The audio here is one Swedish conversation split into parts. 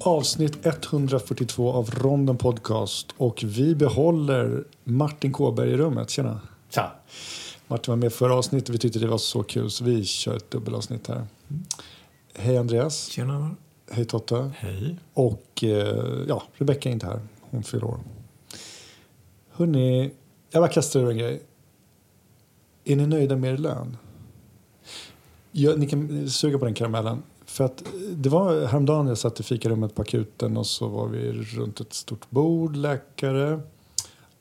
avsnitt 142 av Ronden Podcast och vi behåller Martin Kåberg i rummet. Tjena! Tja! Martin var med förra avsnittet vi tyckte det var så kul så vi kör ett dubbelavsnitt här. Hej Andreas! Tjena! Hej Totta! Hej! Och eh, ja, Rebecka är inte här. Hon fyller år. Hörrni, jag bara kastar ur en grej. Är ni nöjda med er lön? Ja, ni kan suga på den karamellen. För att det var häromdagen jag satt i fikarummet på akuten och så var vi runt ett stort bord, läkare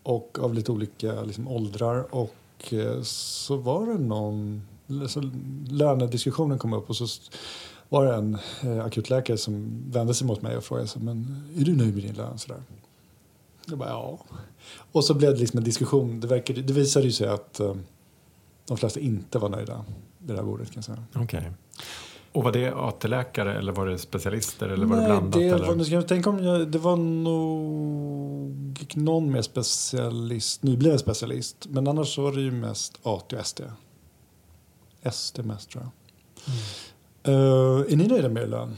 och av lite olika liksom, åldrar. Och eh, så var det någon, så lönediskussionen kom upp och så var det en eh, akutläkare som vände sig mot mig och frågade så, men är du nöjd med din lön? Sådär. Jag bara ja. Och så blev det liksom en diskussion. Det, verkar, det visade sig att eh, de flesta inte var nöjda vid det här bordet kan jag säga. Okay. Och var det AT-läkare eller var det specialister eller var det blandat? Det, eller? Var, jag tänka om jag, det var nog någon mer specialist, nybliven specialist. Men annars var det ju mest AT och SD. SD mest tror jag. Mm. Uh, är ni nöjda med er lön?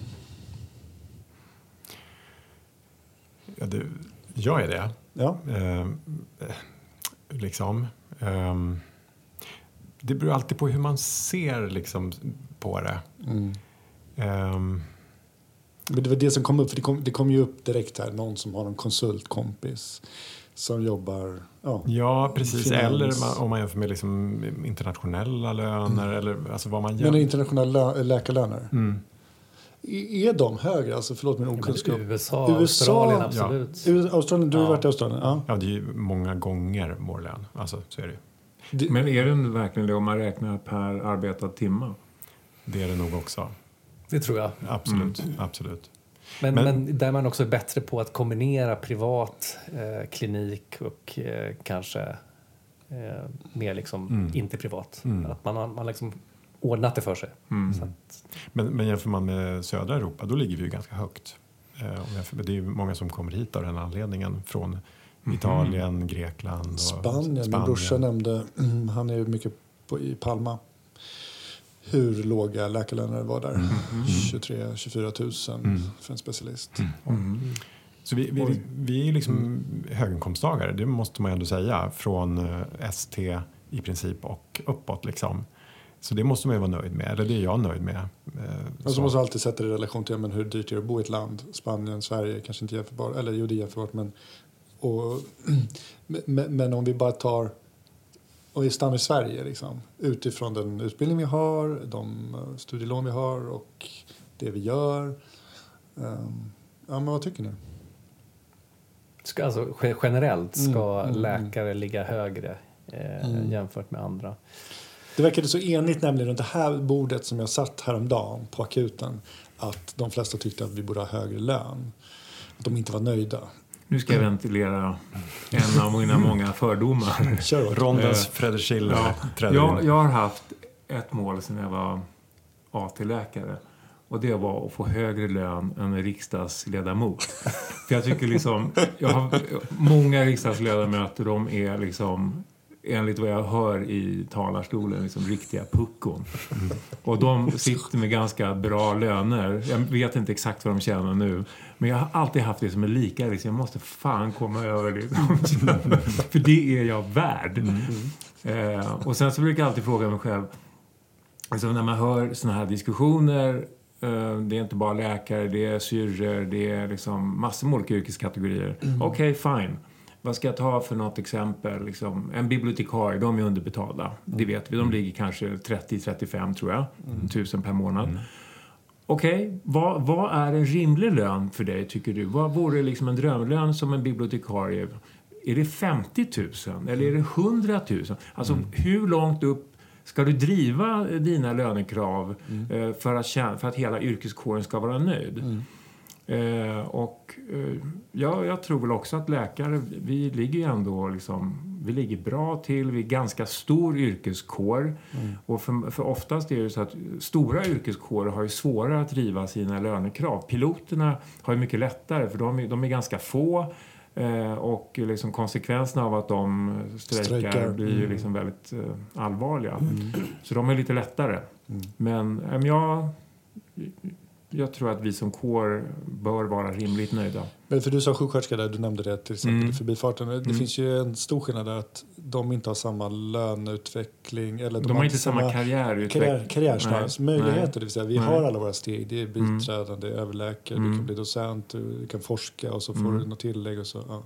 Ja, det, jag är det. Ja. Uh, liksom. Um, det beror alltid på hur man ser liksom, på det. Mm. Um, men det var det som kom upp, för det kom, det kom ju upp direkt här, någon som har en konsultkompis som jobbar... Ja, ja precis. Finans. Eller om man jämför med liksom internationella löner mm. eller alltså vad man gör. Men internationella läkarlöner? Mm. Är de högre? Alltså, förlåt min okunskap. Ja, USA, USA, Australien absolut. Ja. Australien, du har varit i Australien? Ja. ja, det är ju många gånger vår lön. Alltså, så är det det, Men är den verkligen det om man räknar per arbetad timme? Det är det nog också. Det tror jag. Absolut. Mm. absolut. Men, men, men, där man också är bättre på att kombinera privat eh, klinik och eh, kanske eh, mer liksom mm. inte privat. Mm. Att man har man liksom ordnat det för sig. Mm. Att... Men, men jämför man med södra Europa, då ligger vi ju ganska högt. Eh, det är många som kommer hit av den anledningen från Mm. Italien, Grekland och Spanien. Spanien. Min brorsa nämnde, mm, han är mycket på, i Palma, hur låga läkarlöner var där. Mm. 23-24 000 mm. för en specialist. Mm. Mm. Så vi, vi, vi är liksom mm. höginkomsttagare, det måste man ändå säga, från eh, ST i princip och uppåt. Liksom. Så det måste man ju vara nöjd med, eller det är jag nöjd med. Eh, så. måste alltid sätta det i relation till men hur dyrt det är att bo i ett land. Spanien, Sverige kanske inte jämförbart, eller jo det är jämförbart men och, men om vi bara tar och vi stannar i Sverige liksom, utifrån den utbildning vi har, de eh, studielån vi har och det vi gör. Um, ja, men vad tycker ni? Ska, alltså, generellt ska mm, mm, mm, läkare ligga högre eh, mm. jämfört med andra. Det verkade så enigt nämligen runt det här bordet som jag satt häromdagen på akuten att de flesta tyckte att vi borde ha högre lön. Att de inte var nöjda. Nu ska jag ventilera en av mina många fördomar. Kör Rondens eh, Fredrik Schiller ja, jag, jag har haft ett mål sedan jag var AT-läkare. Och det var att få högre lön än riksdagsledamot. För jag tycker liksom, jag har, många riksdagsledamöter de är liksom enligt vad jag hör i talarstolen, liksom riktiga puckon. Mm. Och de sitter med ganska bra löner. Jag vet inte exakt vad de tjänar nu. Men jag har alltid haft det som en lika. Liksom. Jag måste fan komma över det. För det är jag värd. Mm. Eh, och sen så brukar jag alltid fråga mig själv. Alltså när man hör såna här diskussioner eh, det är inte bara läkare, det är syrror, det är liksom massor med olika yrkeskategorier. Mm. Okej, okay, fine. Vad ska jag ta för något exempel? Liksom, en bibliotekarie, de är underbetalda. Mm. Det vet vi. De ligger kanske 30-35 tror jag, mm. tusen per månad. Mm. Okej, okay, vad, vad, är en rimlig lön för dig tycker du? Vad vore liksom en drömlön som en bibliotekarie? Är det 50 000 eller är det 100 000? Alltså mm. hur långt upp ska du driva dina lönekrav mm. eh, för, att, för att hela yrkeskåren ska vara nöjd? Eh, och eh, ja, jag tror väl också att läkare, vi ligger ändå liksom, vi ligger bra till, vi är ganska stor yrkeskår. Mm. Och för, för oftast är det så att stora yrkeskårer har ju svårare att driva sina lönekrav. Piloterna har ju mycket lättare för de, de är ganska få. Eh, och liksom konsekvenserna av att de strejkar, strejkar. blir ju mm. liksom väldigt eh, allvarliga. Mm. Så de är lite lättare. Mm. Men eh, jag jag tror att vi som kår bör vara rimligt nöjda. Men för du sa sjuksköterska där, du nämnde det till exempel Mm. i förbifarten. Det Mm. finns ju en stor skillnad där att de inte har samma löneutveckling. Eller De, har inte samma karriärutveckling. karriär, Möjligheter, det vill säga vi Nej. har alla våra steg. Det är Mm. biträdande, överläkare, du Mm. kan bli docent, du kan forska och så får Mm. du något tillägg och så. Ja. Men-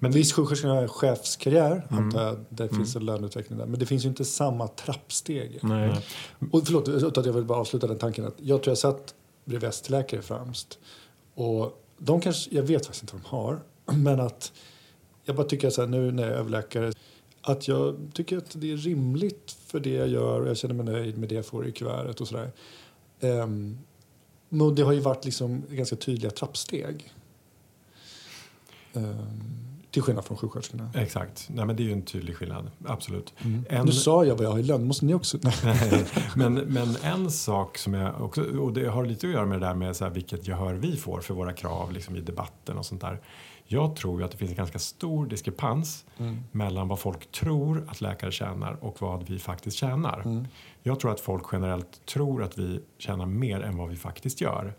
Men visst, sjuksköterskan har en chefskarriär, Mm. antar jag. Det Mm. finns en löneutveckling där. Men det finns ju inte samma trappsteg. Nej. Och förlåt, att jag vill bara avsluta den tanken. Att jag tror jag satt bredvid ST-läkare främst. Och de kanske, jag vet faktiskt inte vad de har. Men att jag bara tycker så här, nu när jag är överläkare att jag tycker att det är rimligt för det jag gör och jag känner mig nöjd med det jag får i kuvertet och sådär. Um, ehm, men det har ju varit liksom ganska tydliga trappsteg. Um, till skillnad från sjuksköterskorna. Exakt. Nej, men det är ju en tydlig skillnad. Absolut. Mm. En- Nu sa jag vad jag har i lön, måste ni också? Men, men en sak som jag också, och det har lite att göra med det där med så här, vilket gehör vi får för våra krav liksom i debatten och sånt där. Jag tror ju att det finns en ganska stor diskrepans Mm. mellan vad folk tror att läkare tjänar och vad vi faktiskt tjänar. Mm. Jag tror att folk generellt tror att vi tjänar mer än vad vi faktiskt gör.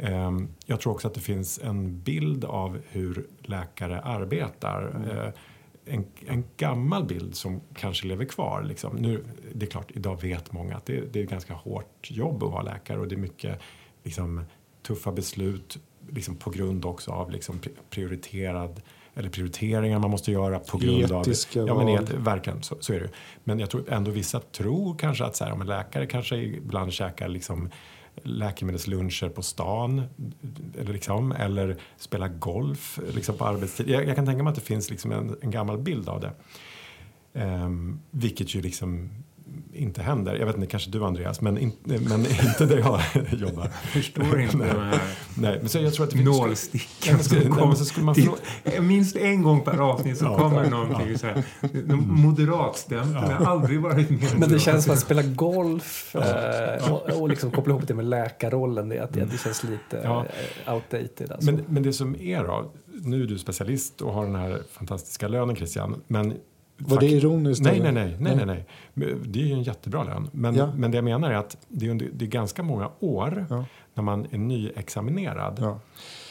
Mm. Ehm, Jag tror också att det finns en bild av hur läkare arbetar. Eh, En, en gammal bild som kanske lever kvar. Liksom. Nu, det är klart, idag vet många att det, det är ett ganska hårt jobb att vara läkare och det är mycket liksom, tuffa beslut liksom, på grund också av liksom, pri- prioriterad eller prioriteringar man måste göra på grund Etiska av... Ja, men et, verkligen, så, så är det. Men jag tror ändå vissa tror kanske att så här, om en läkare kanske ibland käkar liksom, läkemedelsluncher på stan eller, liksom, eller spela golf liksom, på arbetstid. Jag, jag kan tänka mig att det finns liksom en, en gammal bild av det. Um, vilket ju liksom inte händer. Jag vet inte, kanske du Andreas, men, in, men inte där jag jobbar. Förstår inte de här Nej, men så jag tror att det finns... nålstickan Nej, som skulle man Minst en gång per avsnitt så Ja. kommer någonting så här. Moderatstämpeln har aldrig varit mer Men det känns som att spela golf eh, och, och liksom koppla ihop det med läkarrollen. Det, att det, det känns lite Ja. eh, outdated. Alltså. Men, men det som är då, nu är du specialist och har den här fantastiska lönen Christian, men Var det ironiskt? Nej, nej, nej, nej, nej, nej. Det är ju en jättebra lön. Men, Ja. men det jag menar är att det är, det är ganska många år Ja. när man är nyexaminerad Ja.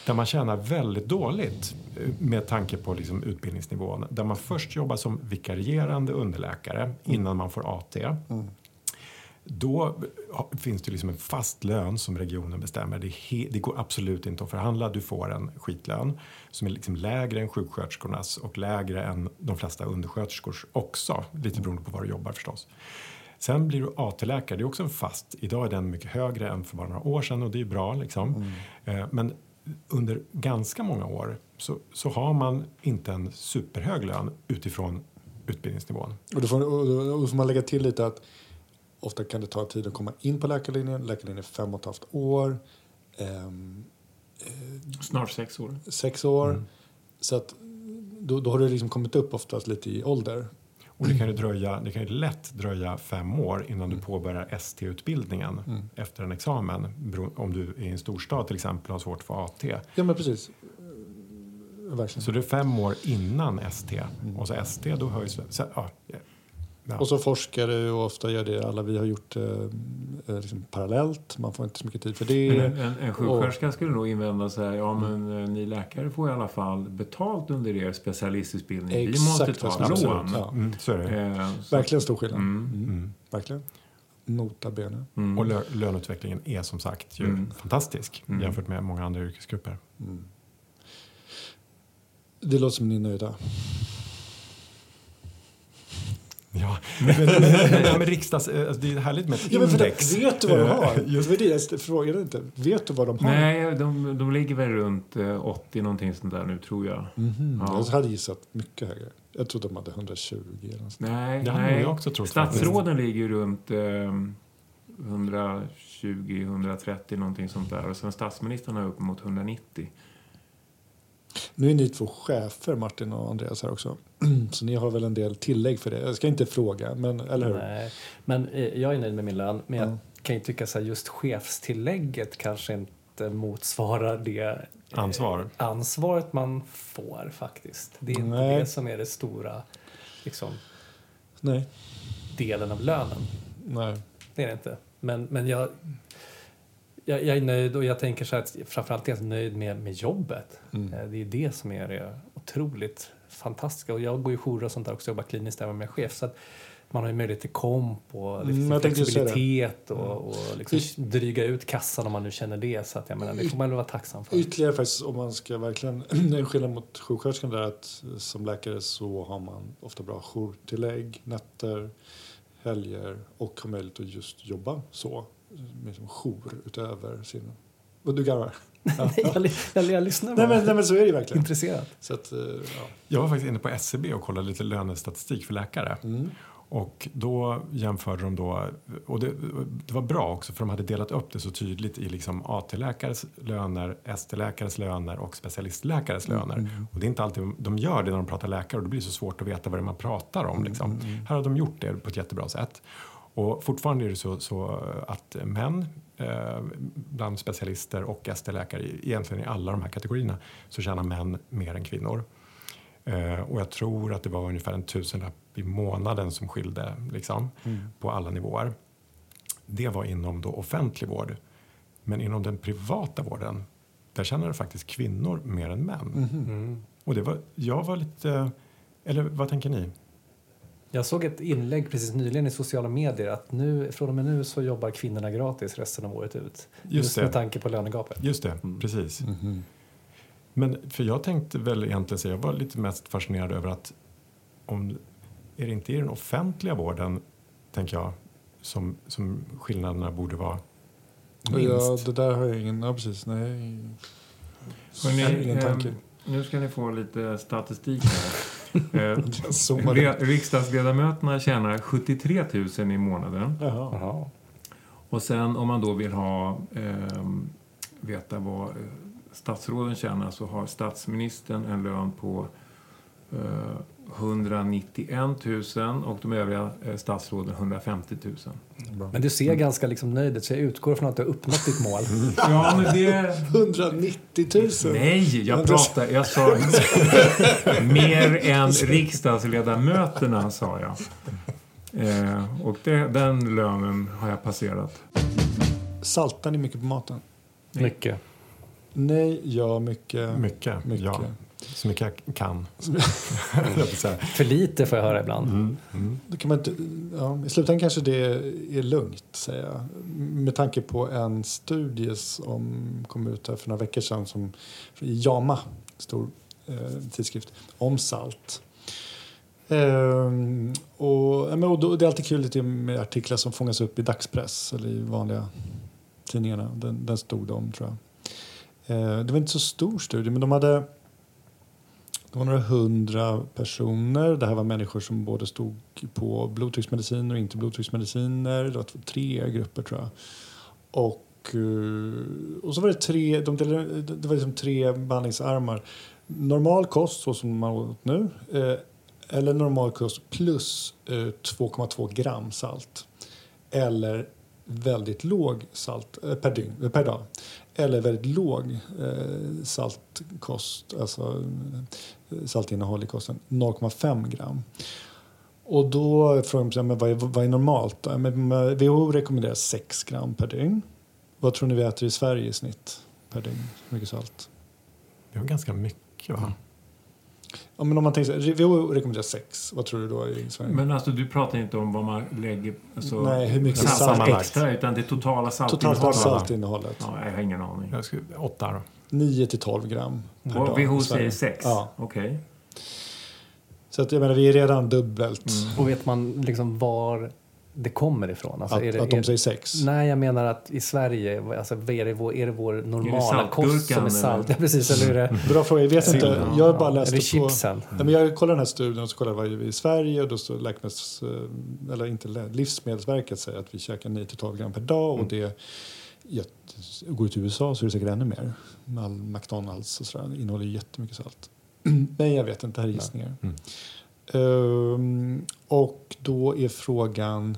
där man tjänar väldigt dåligt eh, med tanke på liksom utbildningsnivån. Där man först jobbar som vikarierande underläkare innan man får AT. Mm. Då finns det liksom en fast lön som regionen bestämmer. Det, det går absolut inte att förhandla. Du får en skitlön som är liksom lägre än sjuksköterskornas och lägre än de flesta undersköterskors också. Lite beroende på var du jobbar förstås. Sen blir du AT-läkare. Det är också en fast. Idag är den mycket högre än för bara några år sedan och det är bra. Liksom. Eh, Men under ganska många år så, så har man inte en superhög lön utifrån utbildningsnivån. Och då, får, och då får man lägga till lite att ofta kan det ta tid att komma in på läkarlinjen. Läkarlinjen är fem och ett halvt år. ehm, Snart sex år. sex år. Mm. Så att då, då har du liksom kommit upp oftast lite i ålder. Och det kan ju, dröja, det kan ju lätt dröja fem år innan du påbörjar ST-utbildningen Mm. efter en examen. Om du är i en storstad till exempel och har svårt att få AT. Ja men precis. Eh, Verkligen. Så det är fem år innan ST. Och så ST då höjs... Så, ja, ja. Och så forskar du och ofta gör det. Alla vi har gjort eh, eh, liksom parallellt. Man får inte så mycket tid för det. Men en, en sjuksköterska skulle nog invända så här, ja men eh, ni läkare får i alla fall betalt under er specialistutbildning. Vi måste Exakt ta lån. Ja. Mm, så är det. Eh, så- Verkligen stor skillnad. Mm. Mm. Mm. Verkligen. Nota bene. Mm. Och lö, löneutvecklingen är som sagt ju Mm. fantastisk Mm. jämfört med många andra yrkesgrupper. Mm. Det låter som ni är nöjda. Ja, men, men, men, med riksdags... eh, Alltså det är härligt med ett Ja, men index. det, vet du vad de Eh, har? Just, Det jag frågade inte. Vet du vad de har? Nej, de, de ligger väl runt eh, 80 någonting sånt där nu tror jag. Mhm. Ja. Jag hade gissat mycket högre. Jag trodde de hade 120 eller något. Nej, det nej. jag också trott. faktiskt. Statsråden ligger ju runt eh, 120-130 någonting sånt där. Och sen statsministern har upp mot 190. Nu är ni två chefer, Martin och Andreas här också. Så ni har väl en del tillägg för det. Jag ska inte fråga, men eller hur? Nej. Men eh, jag är nöjd med min lön. Men Ja. jag kan ju tycka att just chefstillägget kanske inte motsvarar det eh, Ansvar. ansvaret man får faktiskt. Det är inte Nej. det som är det stora liksom, Nej. delen av lönen. Nej. Det är det inte. Men, men jag, Jag, jag är nöjd och jag tänker så att framförallt är jag nöjd med, med jobbet. Mm. Eh, Det är det som är det otroligt fantastiska. Och jag går i jourer och sånt där också, jobbar kliniskt även med chef. Så att man har ju möjlighet till komp och Mm, flexibilitet och, och liksom dryga ut kassan om man nu känner det. Så att jag menar, det får man väl vara tacksam för. Ytterligare faktiskt om man ska verkligen, en skillnad mot sjuksköterskan där att som läkare så har man ofta bra jourtillägg, nätter, helger och har möjlighet att just jobba så med som jour utöver sin... Och du garvar? Nej, jag, jag, jag lyssnar Nej bara. men, nej men så är det verkligen. Intresserad. Så att, eh, ja. Jag var faktiskt inne på SCB och kollade lite lönestatistik för läkare. Mm. Och då jämförde de då, och det, det var bra också för de hade delat upp det så tydligt i liksom AT-läkares löner, ST-läkares löner och specialistläkares löner. Och det är inte alltid de gör det när de pratar läkare och det blir så svårt att veta vad det är man pratar om. Liksom. Här har de gjort det på ett jättebra sätt. Och fortfarande är det så, så att män eh, bland specialister och ST-läkare, egentligen i alla de här kategorierna, så tjänar män mer än kvinnor. Eh, och jag tror att det var ungefär en tusenlapp i månaden som skilde liksom, på alla nivåer. Det var inom då offentlig vård. Men inom den privata vården, där tjänade faktiskt kvinnor mer än män. Mm. Och det var, jag var lite, eller vad tänker ni? Jag såg ett inlägg precis nyligen i sociala medier att nu, från och med nu så jobbar kvinnorna gratis resten av året ut. Just, det. med tanke på lönegapet. Just det, precis. Men för jag tänkte väl egentligen säga, jag var lite mest fascinerad över att om, är det inte i den offentliga vården, tänker jag, som, som skillnaderna borde vara minst? ja, det där har jag ingen... Ja, precis. Nej. Hörrni, ingen ehm, tanke. nu ska ni få lite statistik här. Eh, Riksdagsledamöterna tjänar 73 000 i månaden. Jaha. Och sen om man då vill ha ehm, veta vad eh, statsråden tjänar så har statsministern en lön på eh, 191 000 och de övriga eh, statsråden 150 000. Bra. Men du ser ganska liksom nöjd ut så jag utgår från att du har uppnått ditt mål. Ja, men det... 190 000! Nej, jag pratar... Jag sa mer än riksdagsledamöterna, sa jag. Eh, och det, den lönen har jag passerat. Saltar ni mycket på maten? Mycket. Nej, ja, mycket. Mycket, Mycket. ja. Så mycket jag kan. För lite får jag höra ibland. Mm, mm. Då kan man inte, ja, I slutändan kanske det är lugnt, säger jag. Med tanke på en studie som kom ut här för några veckor sedan som, i JAMA, stor eh, tidskrift, om salt. Ehm, och, och då, det är alltid kul lite med artiklar som fångas upp i dagspress eller i vanliga tidningarna. Den, den stod de, tror jag. Eh, det var inte så stor studie, men de hade det var några hundra personer. Det här var människor som både stod på blodtrycksmediciner och inte blodtrycksmediciner. Det var två- tre grupper tror jag. Och, eh, och så var det tre, de delade, det var liksom tre behandlingsarmar. Normal kost, så som man åt nu. Eh, eller normal kost plus eh, 2,2 gram salt. Eller väldigt låg salt eh, per, dygn, eh, per dag. Eller väldigt låg eh, saltkost, alltså saltinnehåll i kosten, 0,5 gram. Och då frågar man sig, men vad är, vad är normalt? Då? Men, WHO rekommenderar 6 gram per dygn. Vad tror ni vi äter i Sverige i snitt per dygn? Hur mycket salt? Det var ganska mycket va? Ja, men om man tänker så WHO rekommenderar 6. Vad tror du då i Sverige? Men alltså, du pratar inte om vad man lägger... Alltså, Nej, hur mycket salt salt? Extra, utan det totala salt. Totalt saltinnehållet. Ja, jag har ingen aning. Jag skulle, åtta då. 9 till 12 gram per dag. WHO säger 6? Ja. Okej. Så att jag menar, vi är redan dubbelt. Och vet man liksom var det kommer ifrån? Alltså, Att, är det, att de är, säger 6. Nej, jag menar att i Sverige, alltså, är, det vår, är det vår normala saltgurkan, kost som är salt? eller? Ja, precis. Eller är det, Bra fråga. Jag vet inte. Ja. Jag har bara är läst det det på... chipsen? Nej, men jag kollade den här studien och så kollade jag vad vi i Sverige och då står läkemedels, eh, eller inte, Livsmedelsverket säger att vi käkar 9-12 gram per dag och det ja, går ut till USA så är det säkert ännu mer. All McDonalds och sådär innehåller jättemycket salt. Nej, jag vet inte. Det här är gissningar. Mm. Ehm, och då är frågan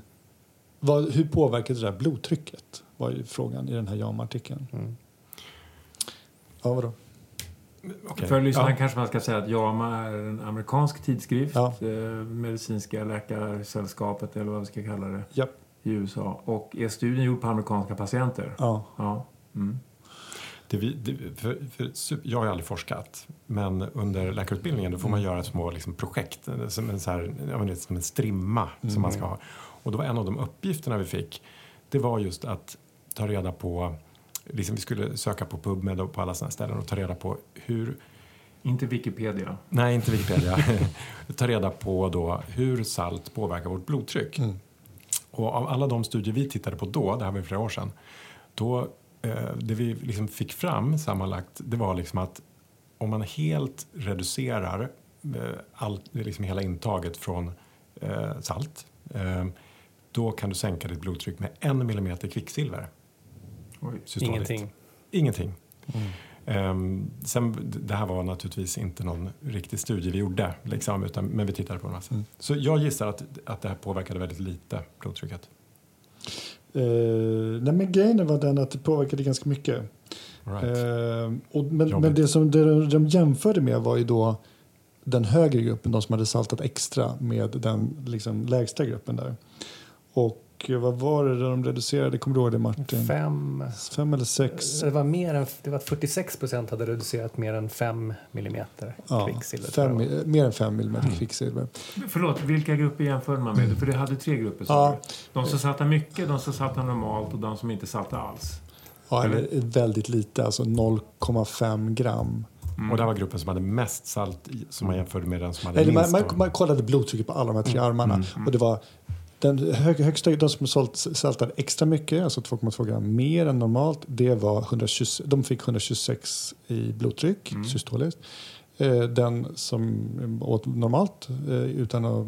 vad, hur påverkar det där blodtrycket? Var ju frågan i den här JAMA-artikeln. Mm. Ja, vadå? Okej. För lyssnarna Ja. kanske man ska säga att JAMA är en amerikansk tidskrift. Ja. Eh, medicinska läkarsällskapet eller vad vi ska kalla det Ja. I USA. Och är studien gjord på amerikanska patienter? Ja. Ja. Mm. Det vi, det, för, för, jag har ju aldrig forskat, men under läkarutbildningen då får man göra små liksom, projekt, eh, som en, så här, jag vet, som en strimma som man ska ha. Och då var en av de uppgifterna vi fick, det var just att ta reda på, liksom, vi skulle söka på PubMed och på alla sådana ställen och ta reda på hur Inte Wikipedia. Nej, inte Wikipedia. Ta reda på då hur salt påverkar vårt blodtryck. Och av alla de studier vi tittade på då, det här var flera år sedan, då, eh, det vi liksom fick fram sammanlagt, det var liksom att om man helt reducerar eh, allt, liksom hela intaget från eh, salt, eh, då kan du sänka ditt blodtryck med en millimeter kvicksilver. Oj. Ingenting. Ingenting. Ehm, sen, det här var naturligtvis inte någon riktig studie vi gjorde, liksom, utan, men vi tittade på en massa. Så jag gissar att, att det här påverkade väldigt lite blodtrycket. Eh, nej, men grejen var den att det påverkade ganska mycket. Right. Eh, och, men, men det som de, de jämförde med var ju då den högre gruppen, de som hade saltat extra med den liksom, lägsta gruppen där. Och vad var det de reducerade? Kommer du ihåg det Martin? Fem. Fem eller sex? Det var, mer än, det var att 46 procent hade reducerat mer än 5 millimeter Ja, kvicksilver. fem, mer än fem millimeter kvicksilver. Förlåt, vilka grupper jämförde man med? För det hade tre grupper. Ja. du. De som saltar mycket, de som saltar normalt och de som inte saltar alls. Ja, Eller? väldigt lite, alltså 0,5 gram. Och det var gruppen som hade mest salt som man jämförde med den som hade Eller man, minst. man, då. man kollade blodtrycket på alla de här tre armarna. Och det var den hög, högsta, de som salt, saltade extra mycket, alltså 2,2 gram mer än normalt, det var 120, de fick 126 i blodtryck, systoliskt. Eh, Den som åt normalt eh, utan att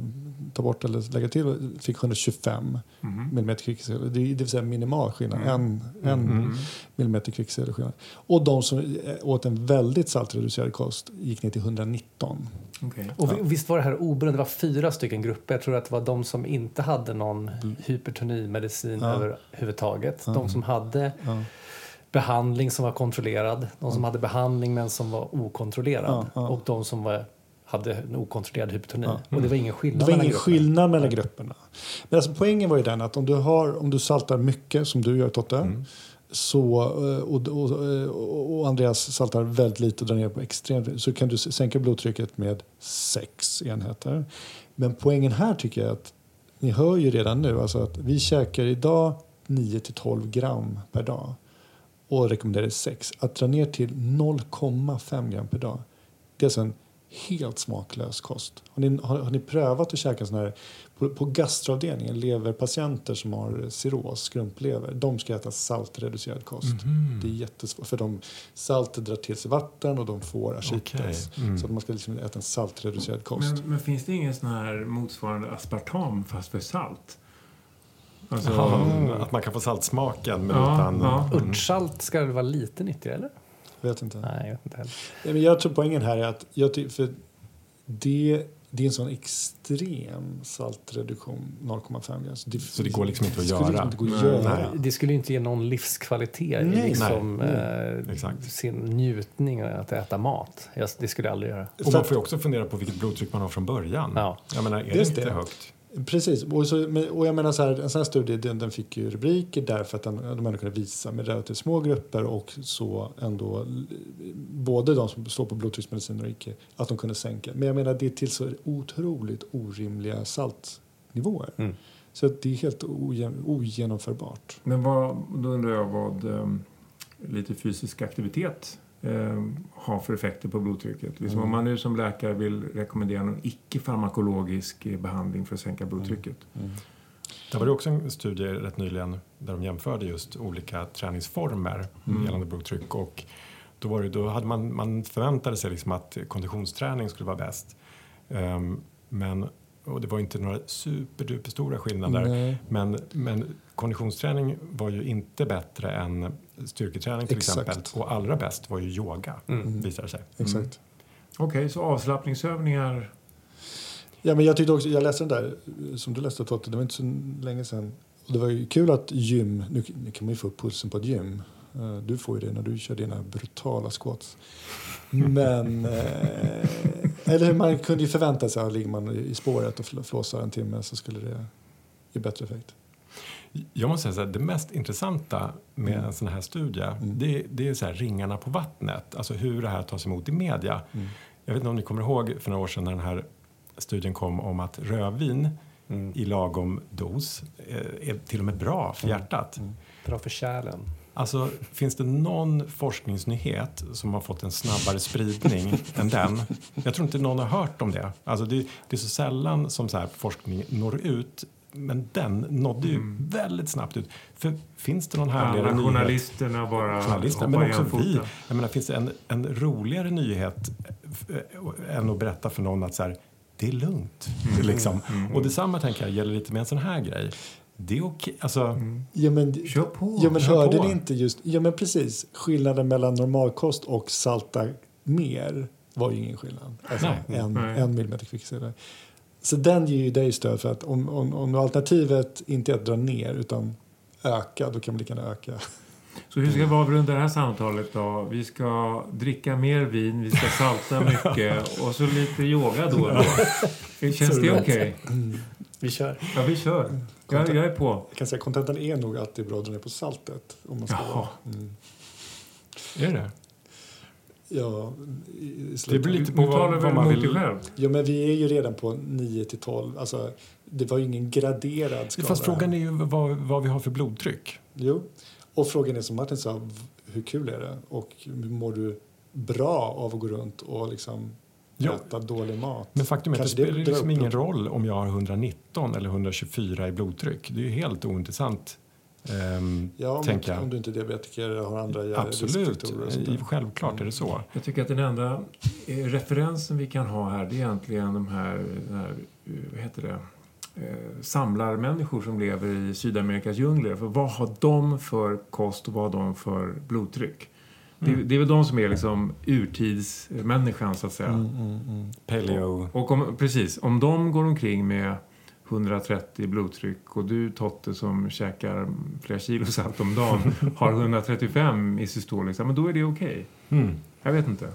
ta bort eller lägga till fick 125 millimeter kvicksilver. Det, det vill säga minimal skillnad, en, en millimeter kvicksilver skillnad. Och de som eh, åt en väldigt saltreducerad kost gick ner till 119. Okej. Och vi- visst var det här oberoende, det var fyra stycken grupper. Jag tror att det var de som inte hade någon hypertonimedicin Ja. överhuvudtaget. De som hade Ja. Behandling som var kontrollerad. De som hade behandling men som var okontrollerad. Och de som var, hade en okontrollerad hypotoni. Ja. Och det var ingen skillnad Det var mellan ingen grupperna. skillnad mellan grupperna. Men alltså poängen var ju den att om du, har, om du saltar mycket, som du gör Totte, Mm. så, eh, och, och, och, och Andreas saltar väldigt lite och drar ner på extremt så kan du sänka blodtrycket med sex enheter. Men poängen här tycker jag att ni hör ju redan nu alltså att vi käkar idag 9 till 12 gram per dag och rekommenderar 6. Att dra ner till 0,5 gram per dag det är alltså en helt smaklös kost. Har ni, har, har ni prövat att käka sån här på, på gastroavdelningen, leverpatienter som har cirros, skrumplever, de ska äta saltreducerad kost. Det är jättesvårt för de, saltet drar till sig vatten och de får ascites. Okej, mm. Så att man ska liksom äta en saltreducerad kost. Men, men finns det ingen sån här motsvarande aspartam fast för salt? Alltså, Ja, att man kan få saltsmaken men Ja, utan... ja. Mm. Örtsalt ska det vara lite nyttigare eller? Vet inte. Nej, jag vet inte heller. Nej, Men jag tror poängen här är att jag ty- för det, det är en sån extrem saltreduktion, 0,5 gram. Så det, Så det går liksom inte att det skulle göra. Inte gå att göra. Nej. Det skulle ju inte ge någon livskvalitet i liksom, Nej. eh, Exakt. sin njutning att äta mat. Jag, det skulle jag aldrig göra. Och man får ju också fundera på vilket blodtryck man har från början. Ja. Jag menar, är det Just inte det. högt? Precis. Och, så, och jag menar så här, en sån här studie den, den fick ju rubriker därför att den, de ändå kunde visa med relativt små grupper och så ändå både de som står på blodtrycksmediciner och icke, att de kunde sänka. Men jag menar det är till så otroligt orimliga saltnivåer. Mm. Så att det är helt ogen, ogenomförbart. Men vad, då undrar jag vad um, lite fysisk aktivitet um, har för effekter på blodtrycket. Liksom Mm. Om man nu som läkare vill rekommendera någon icke-farmakologisk eh, behandling för att sänka blodtrycket. Det var det också en studie rätt nyligen där de jämförde just olika träningsformer Mm. gällande blodtryck. Och då, var det, då hade man, man förväntade sig liksom att konditionsträning skulle vara bäst. Ehm, men, och det var inte några superduperstora skillnader. Nej. Men, men konditionsträning var ju inte bättre än styrketräning till Exakt. exempel. Och allra bäst var ju yoga, Mm. visade det sig. Exakt. Okej, så avslappningsövningar. Ja, men jag, tyckte också, jag läste den där eh, som du läste Totte, det var inte så länge sedan. Och det var ju kul att gym, nu, nu kan man ju få upp pulsen på ett gym. Eh, Du får ju det när du kör dina brutala squats. Men, eh, eller hur, man kunde ju förvänta sig att ligger man i spåret och fl- flåsar en timme så skulle det ge bättre effekt. Jag måste säga att det mest intressanta med Mm. en sån här studie det, det är så här ringarna på vattnet, alltså hur det här tas emot i media. Mm. Jag vet inte om ni kommer ihåg för några år sedan när den här studien kom om att rödvin Mm. i lagom dos eh, är till och med bra för hjärtat. Bra för kärlen. Alltså, finns det någon forskningsnyhet som har fått en snabbare spridning än den? Jag tror inte någon har hört om det. Alltså, det, det är så sällan som så här forskning når ut. Men den nådde ju väldigt snabbt ut. För finns det någon härligare Alla nyhet? journalisterna bara Journalisterna, men också vi. Jag menar, finns det en, en roligare nyhet eh, än att berätta för någon att så här, det är lugnt? Liksom. Och detsamma tänker jag gäller lite med en sån här grej. Det är okej. Alltså, Ja, men, Kör på. ja, men kör hörde på. ni inte just... Ja, men precis. Skillnaden mellan normalkost och salta mer var ju ingen skillnad. Alltså, Nej. en, Nej. en millimeter kvicksilver. Så den ger ju dig stöd för att om, om, om alternativet inte är att dra ner utan öka, då kan man lika gärna öka. Så hur ska vi avrunda det här samtalet då? Vi ska dricka mer vin, vi ska salta mycket och så lite yoga då och då. Känns det okej? Vi kör. Ja, vi kör. Jag, jag är på. Jag kan säga kontentan är nog alltid bra att dra ner på saltet. Om man ska Jaha. Mm. är det? Ja, Det blir lite på vad, vad man vill. själv? Ja, men vi är ju redan på 9 till 12. Alltså, det var ju ingen graderad skala. Fast frågan är ju vad, vad vi har för blodtryck. Jo, och frågan är som Martin sa, hur kul är det? Och mår du bra av att gå runt och liksom Ja. äta dålig mat? Men faktum är att det spelar liksom ingen roll om jag har 119 eller 124 i blodtryck. Det är ju helt ointressant. Ehm, Ja, om, tänker jag. om du inte är diabetiker har andra Absolut, självklart är det så. Jag tycker att den enda eh, referensen vi kan ha här det är egentligen de här, här eh, vad heter det, eh, samlarmänniskor som lever i Sydamerikas djungler. För vad har de för kost och vad har de för blodtryck? Det, det är väl de som är liksom urtidsmänniskan så att säga. Mm, mm, mm. Paleo. Och om, precis, om de går omkring med 130 blodtryck och du Totte som käkar flera kilo salt om dagen har 135 i systol, liksom, men då är det okej. Mm. Jag vet inte.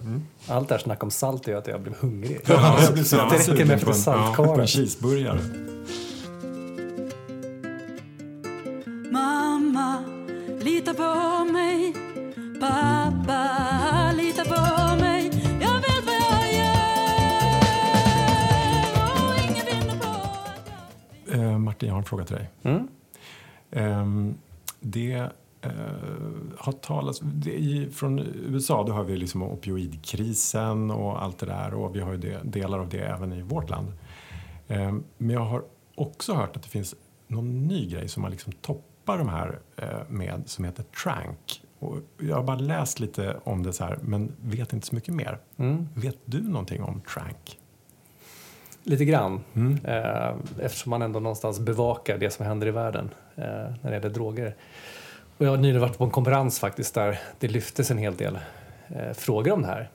Allt det här snack om salt gör att jag blir hungrig. Ja, jag blir så det räcker med efter en- På saltkarlen. en cheeseburgare. Mamma, lita på mig. Pappa, lita på mig. Martin, jag har en fråga till dig. Mm. Ehm, det eh, har talats... Det, i, från USA då har vi liksom opioidkrisen och allt det där och vi har ju det, delar av det även i vårt land. Ehm, men jag har också hört att det finns någon ny grej som man liksom toppar de här eh, med som heter trank. Och jag har bara läst lite om det så här men vet inte så mycket mer. Mm. Vet du någonting om trank? Lite grann. Mm. Eh, eftersom man ändå någonstans bevakar det som händer i världen eh, när det gäller droger. Och jag har nyligen varit på en konferens faktiskt där det lyftes en hel del eh, frågor om det här.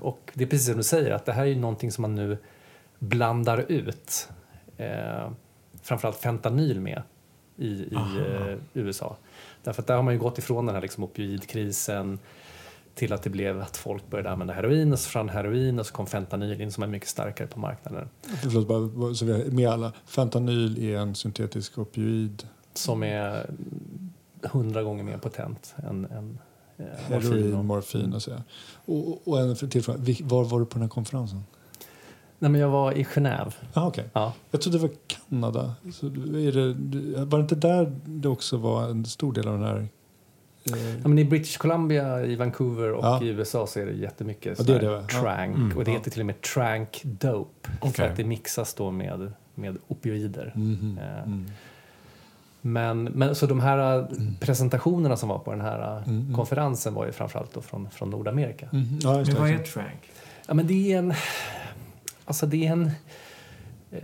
Och det är precis som du säger att det här är ju någonting som man nu blandar ut framförallt fentanyl med i, i eh, USA. Därför att där har man ju gått ifrån den här liksom opioidkrisen till att det blev att folk började använda heroin och så försvann heroin och så kom fentanyl in som är mycket starkare på marknaden. Förlåt, bara, så med alla. Fentanyl är en syntetisk opioid. som är hundra gånger mer potent än, än eh. Heroin, och- morfin och så. Och, och en till fråga. Var var du på den här konferensen? Nej, men jag var i Genève. Ah, okay. Ja. Jag trodde det var Kanada. Så är det, var det inte där det också var en stor del av den här... Eh, Ja, men I British Columbia, i Vancouver och Ja. i USA så är det jättemycket Ja, det det, trank. Mm, och det heter till och med trank dope. För Okej. att det mixas då med, med opioider. mhm, Eh, mm. Men, men så de här eh, presentationerna som var på den här eh, Mm, mm. konferensen var ju framförallt då från, från Nordamerika. Mhm, Ja, Men det. vad är trank? Ja, men det är en... Alltså det är en eh,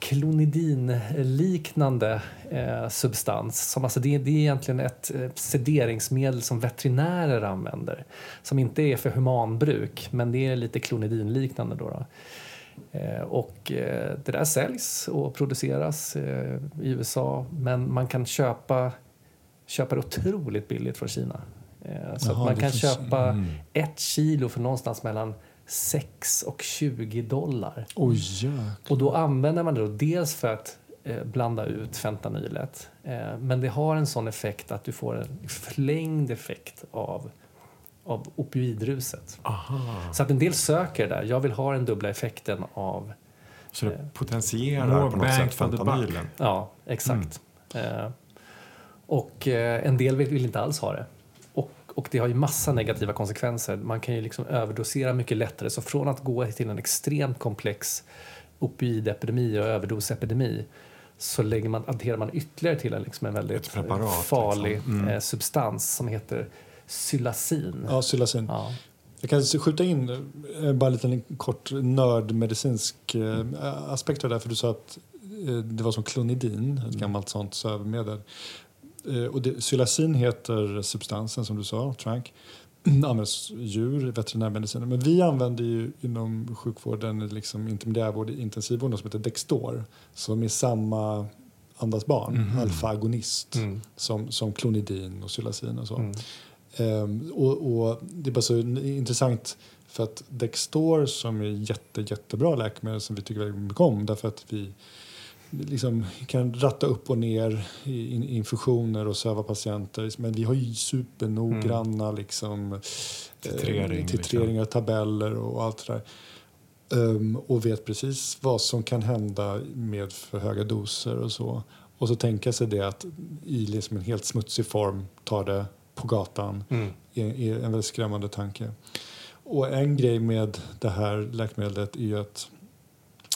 klonidinliknande eh, substans. Som, alltså det, det är egentligen ett sederingsmedel som veterinärer använder. Som inte är för humanbruk, men det är lite klonidinliknande. Då, då. Eh, och eh, det där säljs och produceras eh, i USA, men man kan köpa, köpa det otroligt billigt från Kina. Eh, så Jaha, att man kan finns- köpa Mm. ett kilo för någonstans mellan 6 och 20 dollar. Oj, jäklar. Och då använder man det då dels för att eh, blanda ut fentanylet. Eh, men det har en sån effekt att du får en förlängd effekt av, av opioidruset. Aha. Så att en del söker det där. Jag vill ha den dubbla effekten av Så det potentierar More på något sätt fentanylen? Ja, exakt. Eh, och eh, en del vill, vill inte alls ha det. Och, det har ju massa negativa konsekvenser. Man kan ju liksom överdosera mycket lättare. Så från att gå till en extremt komplex opioidepidemi och överdosepidemi så lägger man, adderar man ytterligare till en, liksom en väldigt preparat, farlig liksom. Mm. eh, substans som heter psilocin. Ja, psilocin. Ja. Jag kan skjuta in eh, bara en liten kort nördmedicinsk eh, aspekt av det här. För du sa att det var som klonidin, ett gammalt sånt sömnmedel. Eh, och det, psilocin heter substansen som du sa, trank. används djur, veterinärmediciner. Men vi använder ju inom sjukvården, liksom intermediärvård, intensivvård, något som heter Dextor. Som är samma andas barn, Mhm. alfa-agonist, Mm. som, som klonidin och psilocin och så. Mm. Ehm, och, och det är bara så intressant för att Dextor som är jätte, jättebra läkemedel som vi tycker väldigt mycket om därför att vi liksom kan ratta upp och ner i infusioner och söva patienter. Men vi har ju supernoggranna liksom, eh, Titrering, titreringar, tabeller och allt det där. Ehm, och vet precis vad som kan hända med för höga doser och så. Och så tänka sig det att i liksom en helt smutsig form ta det på gatan Mm. är, är en väldigt skrämmande tanke. Och en grej med det här läkemedlet är ju att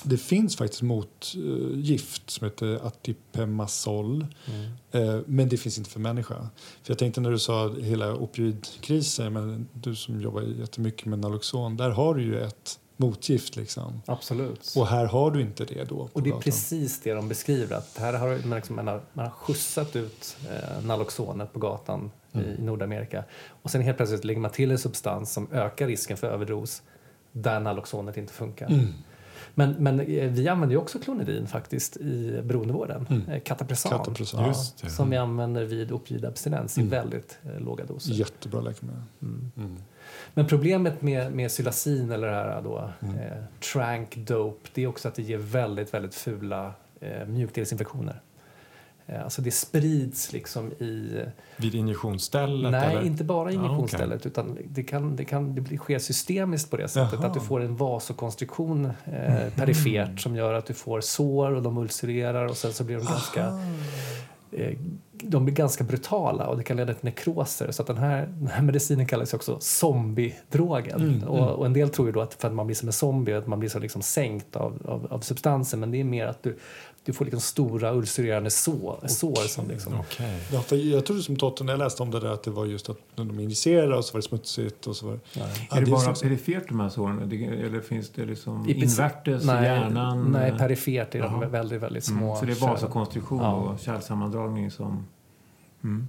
det finns faktiskt motgift som heter Atipemazol. Mm. Eh, men det finns inte för människa. För jag tänkte när du sa hela opioidkrisen, men du som jobbar jättemycket med Naloxon, där har du ju ett motgift liksom. Absolut. Och här har du inte det då. Och det är precis det de beskriver. Att här har man, liksom, man, har, man har skjutsat ut eh, Naloxonet på gatan Mm. i, i Nordamerika. Och sen helt plötsligt lägger man till en substans som ökar risken för överdos där Naloxonet inte funkar. Mm. Men, men eh, vi använder ju också klonidin faktiskt i beroendevården. Mm. Eh, Katapresan. Katapresan. Just det. Som vi använder vid opioidabstinens i Mm. väldigt eh, låga doser. Jättebra läkemedel. Mm. Mm. Men problemet med, med psilocin eller det här då, Mm. eh, trank dope, det är också att det ger väldigt, väldigt fula eh, mjukdelsinfektioner. Eh, alltså det sprids liksom i... Vid injektionsstället? nej, eller? inte bara i Ah, injektionsstället utan det, kan, det, kan, det sker systemiskt på det sättet Jaha. att du får en vasokonstruktion eh, perifert som gör att du får sår och de ulcererar och sen så blir de ganska eh, de blir ganska brutala och det kan leda till nekroser. Så att den, här, den här medicinen kallas också zombiedrogen. Mm, och, mm. och en del tror ju då att för att man blir som en zombie, att man blir så liksom sänkt av, av, av substansen. Men det är mer att du, du får liksom stora ulcererande sår, sår som liksom... Okej. Ja, för jag trodde som Totten när jag läste om det där att det var just att när de injicerade och så var det smutsigt och så var det... Är det det är bara så- perifert de här såren? Eller finns det liksom I invärtes i nej, hjärnan? Nej, perifert är de Jaha. väldigt, väldigt små. Mm, så det är kärl. vasokonstruktion Ja. och kärlsammandragning som... Mm.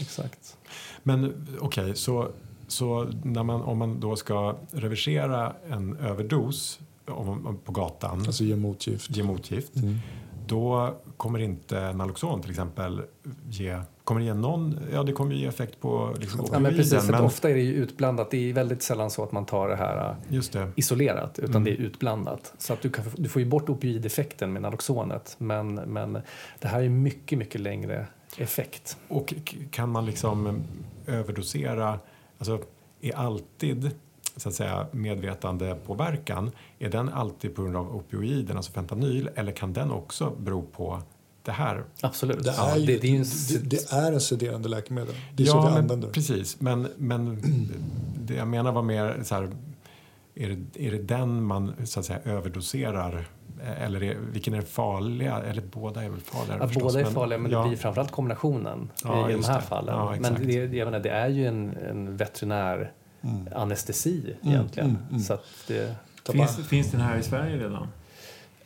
Exakt. Men okej, så, så när man, om man då ska reversera en överdos om, om, på gatan, Alltså ge motgift. ge motgift, Mm. Då kommer inte Naloxon till exempel ge, kommer det ge någon, ja det kommer ju ge effekt på liksom, Ja, men precis, men ofta är det ju utblandat. Det är väldigt sällan så att man tar det här äh, det. isolerat utan Mm. det är utblandat. Så att du, kan, du får ju bort opioideffekten med Naloxonet men, men det här är mycket, mycket längre effekt. Och kan man liksom överdosera, alltså är alltid så att säga medvetande påverkan, är den alltid på grund av opioiden, alltså fentanyl, eller kan den också bero på det här? Absolut. Det, Ja, är ju, det, det är en, det, det är en sederande läkemedel. Det är så vi men, använder. precis. Men, men det jag menar var mer så här, är det, är det den man så att säga överdoserar? Eller är, vilken är farliga? Eller båda är väl farliga ja, båda är farliga men ja, det blir framförallt kombinationen Ja, i de här det. fallen. Ja, men det, jag menar, det är ju en, en veterinär Mm. anestesi Mm, egentligen. mm, mm. Så att det, Finns, finns den här i Sverige redan?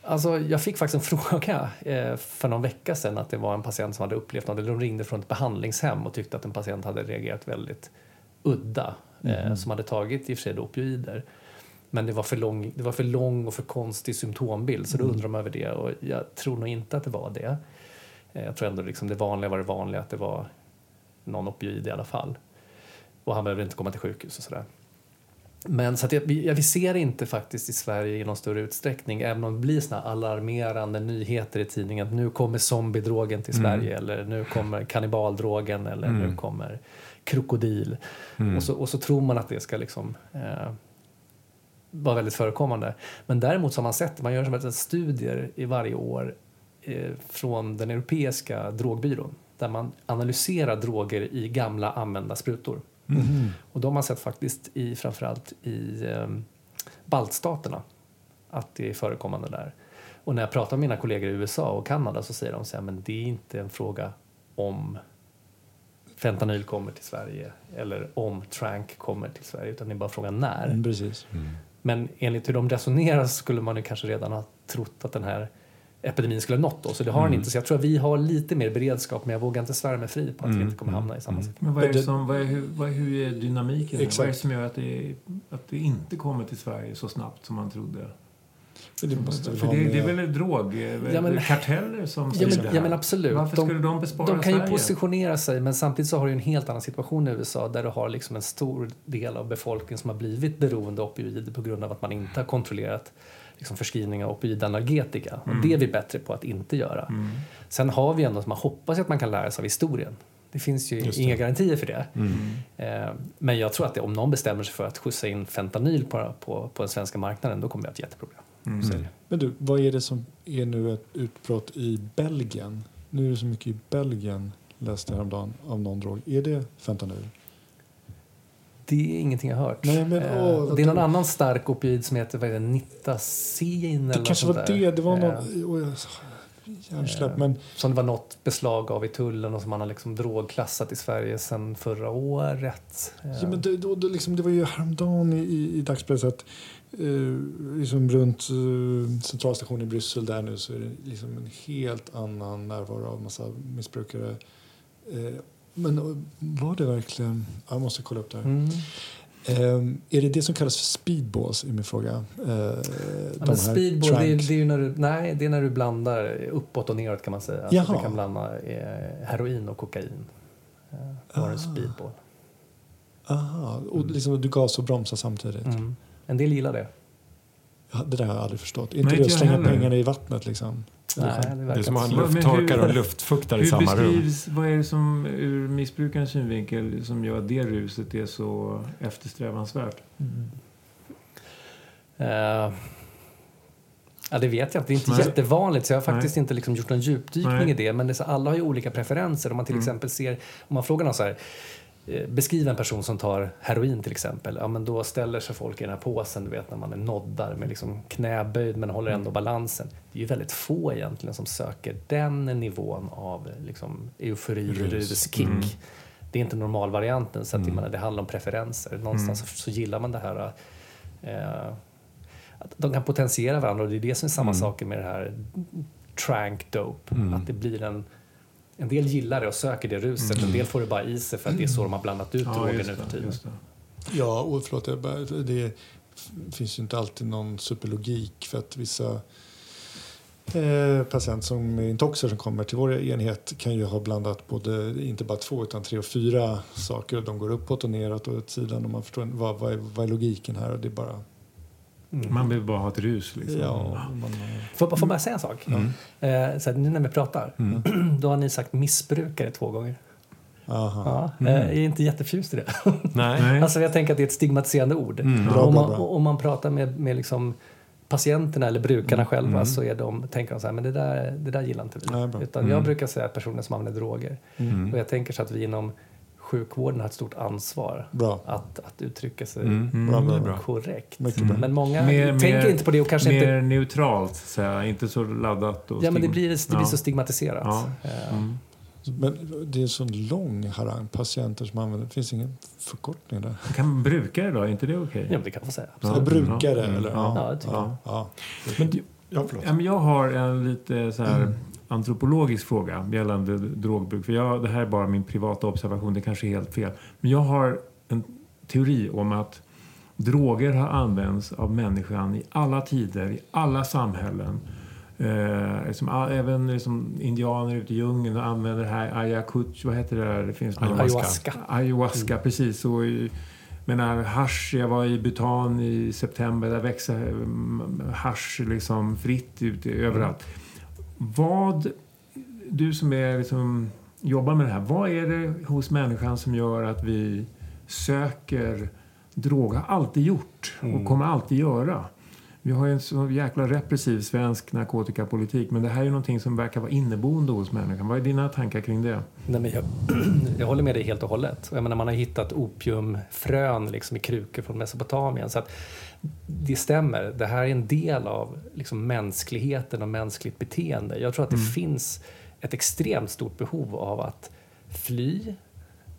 Alltså, jag fick faktiskt en fråga eh, för någon vecka sedan att det var en patient som hade upplevt något. De ringde från ett behandlingshem och tyckte att en patient hade reagerat väldigt udda. Eh, som hade tagit i och för sig opioider. Men det var, för lång, det var för lång och för konstig symptombild så då undrar de över det. Och jag tror nog inte att det var det. Eh, jag tror ändå liksom det vanliga var det vanliga att det var någon opioid i alla fall. Och han behövde inte komma till sjukhus och sådär. Men så att jag, vi, ser inte faktiskt i Sverige i någon större utsträckning, även om det blir såna alarmerande nyheter i tidningen att nu kommer zombiedrogen till Sverige eller nu kommer kannibaldrogen eller nu kommer krokodil. Och, så, och så tror man att det ska liksom eh, vara väldigt förekommande. Men däremot så har man sett, man gör som ett studier i varje år eh, från den europeiska drogbyrån där man analyserar droger i gamla använda sprutor. Och då har man sett faktiskt i framförallt i eh, baltstaterna att det är förekommande där. Och när jag pratar med mina kollegor i USA och Kanada så säger de så här, men det är inte en fråga om fentanyl kommer till Sverige eller om trank kommer till Sverige utan det är bara frågan när. Mm, precis. Men enligt hur de resonerar så skulle man ju kanske redan ha trott att den här epidemin skulle ha nått oss. Så det har den inte. Så jag tror att vi har lite mer beredskap men jag vågar inte svära mig fri på att vi inte kommer hamna i samma situation. Men vad är det som, vad är, hur, vad är, hur är dynamiken? Exakt. Vad är det som gör att det, att det inte kommer till Sverige så snabbt som man trodde? Men det måste väl För det, det är med- väl drog, Ja, men- karteller som Ja säger det men, här? ja men absolut. Varför De- skulle de bespara De kan ju Sverige? positionera sig men samtidigt så har du ju en helt annan situation i USA där du har liksom en stor del av befolkningen som har blivit beroende av opioider på grund av att man inte har kontrollerat liksom förskrivning av opioidanalgetika. Och det är vi bättre på att inte göra. Sen har vi ändå, man hoppas att man kan lära sig av historien. Det finns ju det. inga garantier för det. Eh, Men jag tror att det, om någon bestämmer sig för att skjutsa in fentanyl på, på, på den svenska marknaden då kommer vi ha ett jätteproblem. Det. Men du, vad är det som är nu ett utbrott i Belgien? Nu är det så mycket i Belgien, läste jag häromdagen, av någon drog. Är det fentanyl? Det är ingenting jag har hört. Nej, men, Eh, åh, det är någon då- annan stark opioid som heter är det, Det eller kanske var där. det. Det var Eh, någon... Jag- Hjärnsläpp. Eh, Men Som det var något beslag av i tullen och som man har liksom drogklassat i Sverige sedan förra året. Eh, Ja, men det, då, då liksom, det var ju häromdagen i, i, i dagspressen att eh, liksom runt eh, centralstationen i Bryssel där nu så är det liksom en helt annan närvaro av massa missbrukare. Eh, men eh, var det verkligen... Jag måste kolla upp det här. Mm. Eh, är det det som kallas för speedballs i min fråga? Eh, Ja, speedball, det är, det är när du, nej, det är när du blandar uppåt och neråt kan man säga. Alltså, du kan blanda eh, heroin och kokain. Då har du speedball. Aha, och liksom, du gas och bromsar samtidigt. Mm. En del gillar det. Ja, det där har jag aldrig förstått. Är inte det att slänga heller. pengarna i vattnet liksom? Nej, det Det är som att ha en lufttorkare och luftfuktare i samma rum. beskrivs, vad är det som ur missbrukarens synvinkel som gör att det ruset är så eftersträvansvärt? Eh, ja, det vet jag inte. Det är inte Nej. jättevanligt så jag har faktiskt Nej. inte liksom gjort någon djupdykning Nej. i det. Men det är så, alla har ju olika preferenser. Om man till Mm. exempel ser, om man frågar någon så här, eh, beskriv en person som tar heroin till exempel. Ja, men då ställer sig folk i den här påsen, du vet när man är noddar med liksom knäböjd men håller Mm. ändå balansen. Det är ju väldigt få egentligen som söker den nivån av liksom, eufori, Rus. ruskick. Mm. Det är inte normalvarianten så att menar, det handlar om preferenser. Någonstans Mm. så, så gillar man det här eh, att de kan potentiera varandra och det är det som är samma sak med det här trank dope. Att det blir en en del gillar det och söker det ruset, en del får det bara i sig för att det är så de har blandat ut droger just nu för tiden. Ja, och förlåt, bara- det finns ju inte alltid någon superlogik för att vissa eh, patienter som är intoxer som kommer till vår enhet kan ju ha blandat både, inte bara två utan tre och fyra saker. Och de går uppåt och neråt och åt sidan och man förstår vad, vad, är, vad är logiken här? Och det är bara, Man vill bara ha ett rus. Liksom. ja, man, Får, får bara säga en sak? Eh, så här, nu när vi pratar, då har ni sagt missbrukare två gånger. aha. Ja, eh, Jag är inte jätteförtjust i det. Nej. Alltså jag tänker att det är ett stigmatiserande ord. Bra, om, man, bra. om man pratar med, med liksom patienterna eller brukarna själva så är de, tänker de så här, men det där, det där gillar inte vi. Nej. Utan jag brukar säga personer som använder droger. Mm. Och jag tänker så att vi inom sjukvården har ett stort ansvar Bra. att, att uttrycka sig Mm. Bra, bra, bra. korrekt. Bra. Men många Mer- tänker mer- inte på det och kanske Mer inte... neutralt, så här, inte så laddat. Och Ja, men det blir, det blir Ja. så stigmatiserat. Ja. Eh, Mm. Men det är en sån lång harang patienter som använder, det finns ingen förkortning där. Kan brukare då? Är inte det okej? Ja, men det kan man säga. Ja. Ja, brukare Mm. eller? Ja. Ja, det tycker jag. ja. Men, ja, förlåt. Ja, jag har en lite så här Mm. Antropologisk fråga gällande drogbruk. För jag, det här är bara min privata observation, det kanske är helt fel. Men jag har en teori om att droger har använts av människan i alla tider, i alla samhällen. Eh, liksom, även liksom, indianer ute i djungeln använder det här ayakuch, vad heter det där? Det finns Ayahuasca. Ayahuasca. Ayahuasca, precis. Och i menar, hasch, jag var i Bhutan i september, där växer mm, hasch liksom fritt ute överallt. Vad, du som är liksom, jobbar med det här, vad är det hos människan som gör att vi söker droger? Har alltid gjort och kommer alltid göra. Vi har en så jäkla repressiv svensk narkotikapolitik men det här är ju någonting som verkar vara inneboende hos människan. Vad är dina tankar kring det? Nej, men jag, jag håller med dig helt och hållet. Jag menar, man har hittat opiumfrön liksom i krukor från Mesopotamien. Så att det stämmer. Det här är en del av liksom mänskligheten och mänskligt beteende. Jag tror att det finns ett extremt stort behov av att fly,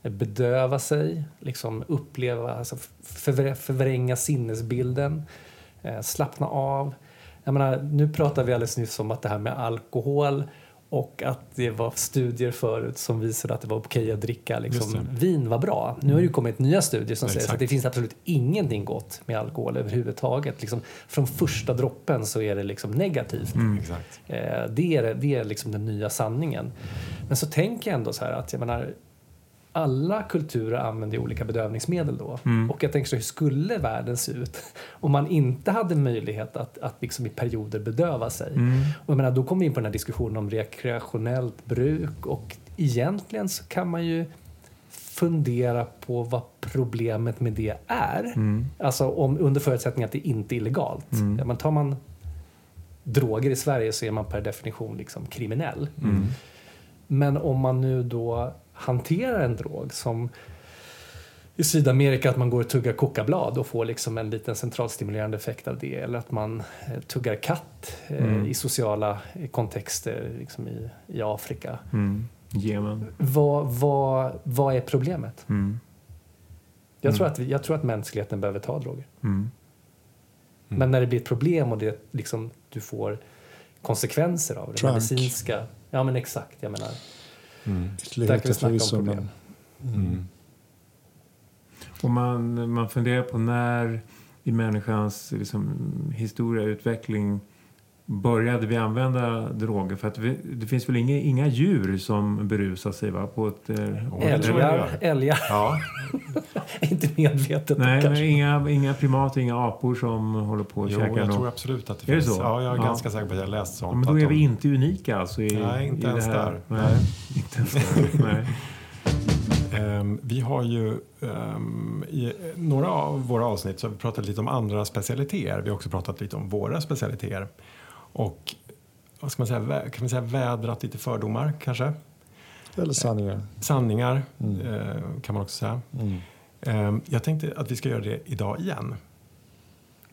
bedöva sig, liksom uppleva, alltså förvr- förvränga sinnesbilden, eh, slappna av. Jag menar, nu pratade vi alldeles nyss om att det här med alkohol och att det var studier förut som visade att det var okej att dricka liksom, vin var bra. Nu har det ju kommit nya studier som säger att det finns absolut ingenting gott med alkohol överhuvudtaget. Liksom, från första droppen så är det liksom negativt. Exakt. Eh, det är, det är liksom den nya sanningen. Men så tänker jag ändå så här att jag menar, alla kulturer använder olika bedövningsmedel då. Och jag tänker så hur skulle världen se ut om man inte hade möjlighet att, att liksom i perioder bedöva sig? Och jag menar, då kommer vi in på den här diskussionen om rekreationellt bruk och egentligen så kan man ju fundera på vad problemet med det är. Alltså om, under förutsättning att det inte är illegalt. Ja, men tar man droger i Sverige så är man per definition liksom kriminell. Men om man nu då hanterar en drog som i Sydamerika att man går och tuggar kokablad och får liksom en liten centralstimulerande effekt av det. Eller att man eh, tuggar katt eh, i sociala eh, kontexter liksom i, i Afrika. Jemen. Vad, vad, vad är problemet? Mm. Jag, tror att vi, jag tror att mänskligheten behöver ta droger. Mm. Men när det blir ett problem och det liksom, du får konsekvenser av det, Trunk. medicinska. Ja men exakt, jag menar. Där kan vi snacka om problem. men Mm. Och man, man funderar på när i människans liksom, historia och utveckling började vi använda droger? För att vi, det finns väl inga, inga djur som berusar sig va? på ett... Eh, det tror jag Älgar, älgar. Ja, inte medvetet nej, kanske. men inga, inga primater, inga apor som håller på och jo, käkar jag något. tror absolut att det Är det finns. så? Ja, jag är Ja. ganska säker på att jag har läst sånt. Ja, men då är de- vi inte unika alltså i, Nej, inte i ens det här. där. Nej, Nej. inte ens där. Nej. Ehm, vi har ju ehm, i några av våra avsnitt så har vi pratat lite om andra specialiteter. Vi har också pratat lite om våra specialiteter. Och vad ska man säga, kan man säga vädrat lite fördomar kanske? Eller sanningar. Sanningar eh, kan man också säga. Mm. Ehm, jag tänkte att vi ska göra det idag igen.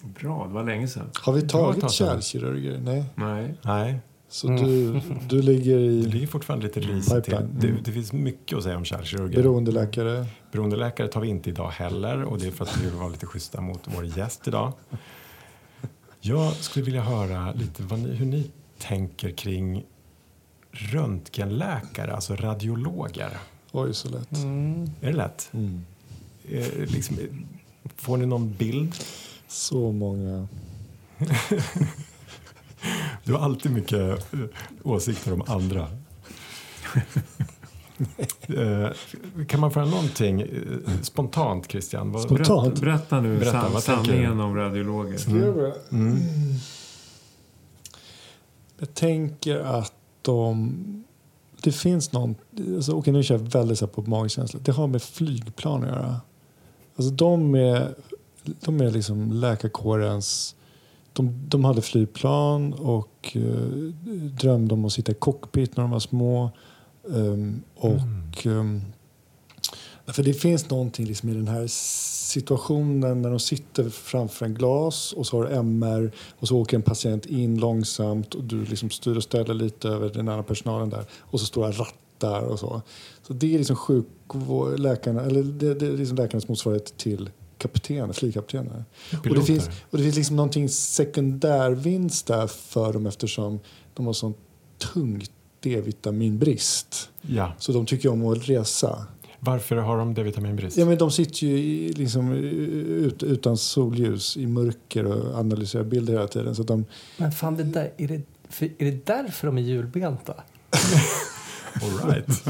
Bra, det var länge sedan. Har vi tagit kärlkirurger? Nej. Nej. Nej, Så du, du ligger det i ligger fortfarande lite risigt till. Det, Mm. det finns mycket att säga om kärlkirurger. beroendeläkare? Beroendeläkare tar vi inte idag heller och det är för att vi vill vara lite schyssta mot vår gäst idag. Jag skulle vilja höra lite vad ni, hur ni tänker kring röntgenläkare, alltså radiologer. Oj, så lätt. Mm. Är det lätt? Mm. Eh, liksom, får ni någon bild? Så många. Du har alltid mycket åsikter om andra. Eh, kan man få höra någonting eh, spontant, Christian? Vad, Spontant. Berätta, berätta nu Berätta, san, vad tänker du? sanningen om radiologer. Ska jag börja? Mm. Jag tänker att de... Det finns någon... Alltså, okej, nu kör jag väldigt så här på magkänsla. Det har med flygplan att göra. Alltså, de är, de är liksom läkarkårens... De, de hade flygplan och eh, drömde om att sitta i cockpit när de var små. Ehm, och... ehm, för det finns någonting liksom i den här situationen när de sitter framför en glas och så har du MR och så åker en patient in långsamt och du liksom styr och ställer lite över den andra personalen där och så står det rattar och så. Så det är liksom sjukvård, läkarna, eller det, det är liksom läkarnas motsvarighet till kaptener, flygkaptener. Och det finns, och det finns liksom någonting sekundärvinst där för dem eftersom de har sån tung D-vitaminbrist. Ja. Så de tycker om att resa. Varför har de D-vitaminbrist? Ja, men de sitter ju i, liksom, ut, utan solljus i mörker och analyserar bilder hela tiden. Så att de, Men fan, det där, är, det, för, är det därför de är hjulbenta? All right.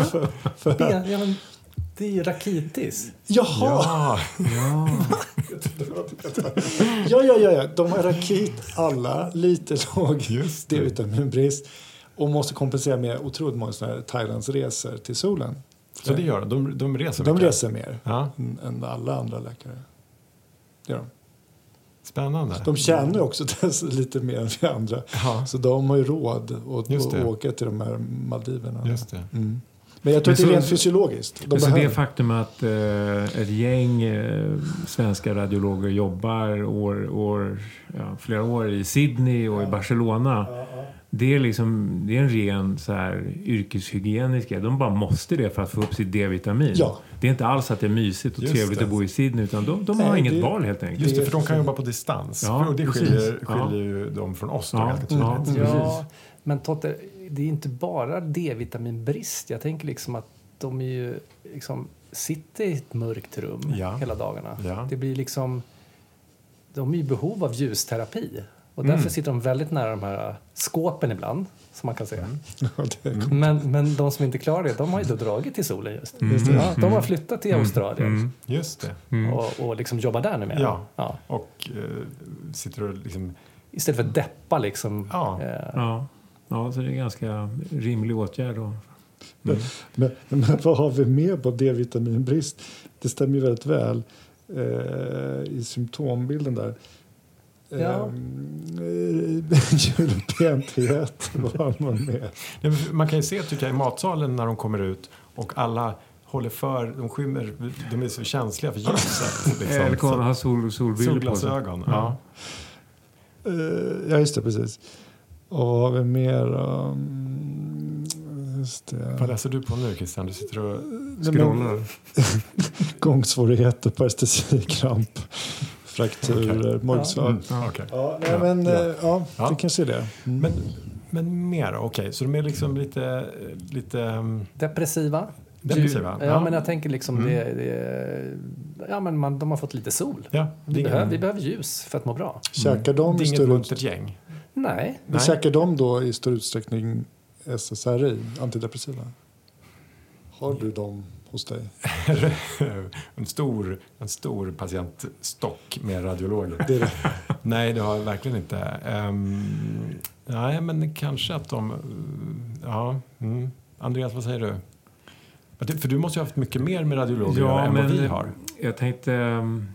Ben, ja, men, Det är ju rakitis. Jaha! Ja, Ja. Ja, ja, ja, ja. De har rakit alla, lite låg Just det. D-vitaminbrist och måste kompensera med otroligt många Thailandsresor till solen. så det gör de. De, de reser De mycket. reser mer Ja, än alla andra läkare. Det gör de. spännande. De tjänar ju också lite mer än vi andra. Ja, Så de har ju råd att, att åka till de här Maldiverna. just det. Mm. Men jag tror Men att det är så- rent fysiologiskt. De Men så behöver. det faktum att eh, ett gäng eh, svenska radiologer jobbar år, år, ja, flera år i Sydney och i Barcelona. Det är, liksom, det är en ren så här, yrkeshygienisk grej. De bara måste det för att få upp sitt D-vitamin. Ja. Det är inte alls att det är mysigt och Just trevligt det. att bo i Sydney utan de, de har Nej, inget det- val helt enkelt. Just det, för de kan jobba på distans. Ja, och det precis. skiljer, Ja. skiljer dem från oss då Ja, ganska ja. tydligt. Ja, men Totte, det är inte bara D-vitaminbrist. Jag tänker liksom att de är ju liksom sitter i ett mörkt rum Ja. hela dagarna. Ja. Det blir liksom... De är i behov av ljusterapi. Och därför Mm. sitter de väldigt nära de här skåpen ibland, som man kan det är- Men, men de som inte klarar det, de har ju då dragit till solen just. Mm. Ja, de har flyttat till Australien Mm. Just det. Mm. och, och liksom jobbar där numera. Ja. Ja. Och eh, sitter och liksom... Istället för att deppa liksom. Ja. Eh, Ja. så det är en ganska rimlig åtgärd. Då. Men, men vad har vi mer på D-vitaminbrist? Det stämmer ju väldigt väl eh, i symptombilden där. Ja. Eh, Julbenthet var man med. Nej, men Man kan ju se tycker jag, i matsalen när de kommer ut och alla håller för, de skymmer, de är så känsliga för ljuset. Liksom. Eller Så- ha sol, solbrillor på sig. Solglasögon. Ja. Eh, ja, just det, precis. Och vad har vi mer? Um, just Vad det. läser du på nu Christian? Du sitter och... Scrollar. Gångsvårigheter, parestesikramp, frakturer, magslag. Mm, Ja. okej. Ja, nej, Ja, men ja. ja, ja, Ja. vi kan se det. Mm. Men, men mer? Okej, så de är liksom lite... lite um, Depressiva. Depressiva, Ja, ja. men jag tänker liksom Mm. det, det ja, men man, de har fått lite sol. ja, det Vi är behöver, vi behöver ljus för att må bra. Käkar de, det är inget större, muntert gäng. Nej. men käkar de då i större utsträckning SSRI, antidepressiva? Har du dem hos dig? en, stor, en stor patientstock med radiologer. Det det. Nej, det har jag verkligen inte. Ehm, nej, men kanske att de... Ja, mm. Andreas, vad säger du? För du måste ju ha haft mycket mer med radiologer göra än vad vi har. Jag tänkte ehm,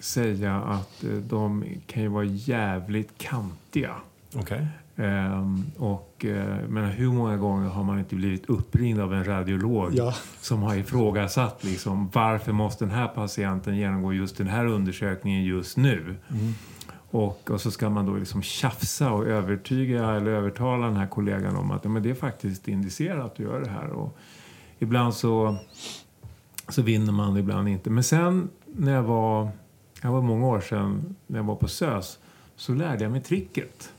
säga att eh, de kan ju vara jävligt kantiga. Okej. Ehm, och eh, men hur många gånger har man inte blivit uppringd av en radiolog Ja. som har ifrågasatt liksom, varför måste den här patienten genomgå just den här undersökningen just nu? Och, och så ska man då liksom tjafsa och övertyga eller övertala den här kollegan om att ja, men det är faktiskt indicerat att göra det här. Och ibland så, så vinner man, ibland inte. Men sen när jag var, jag var många år sedan, när jag var på SÖS, så lärde jag mig tricket.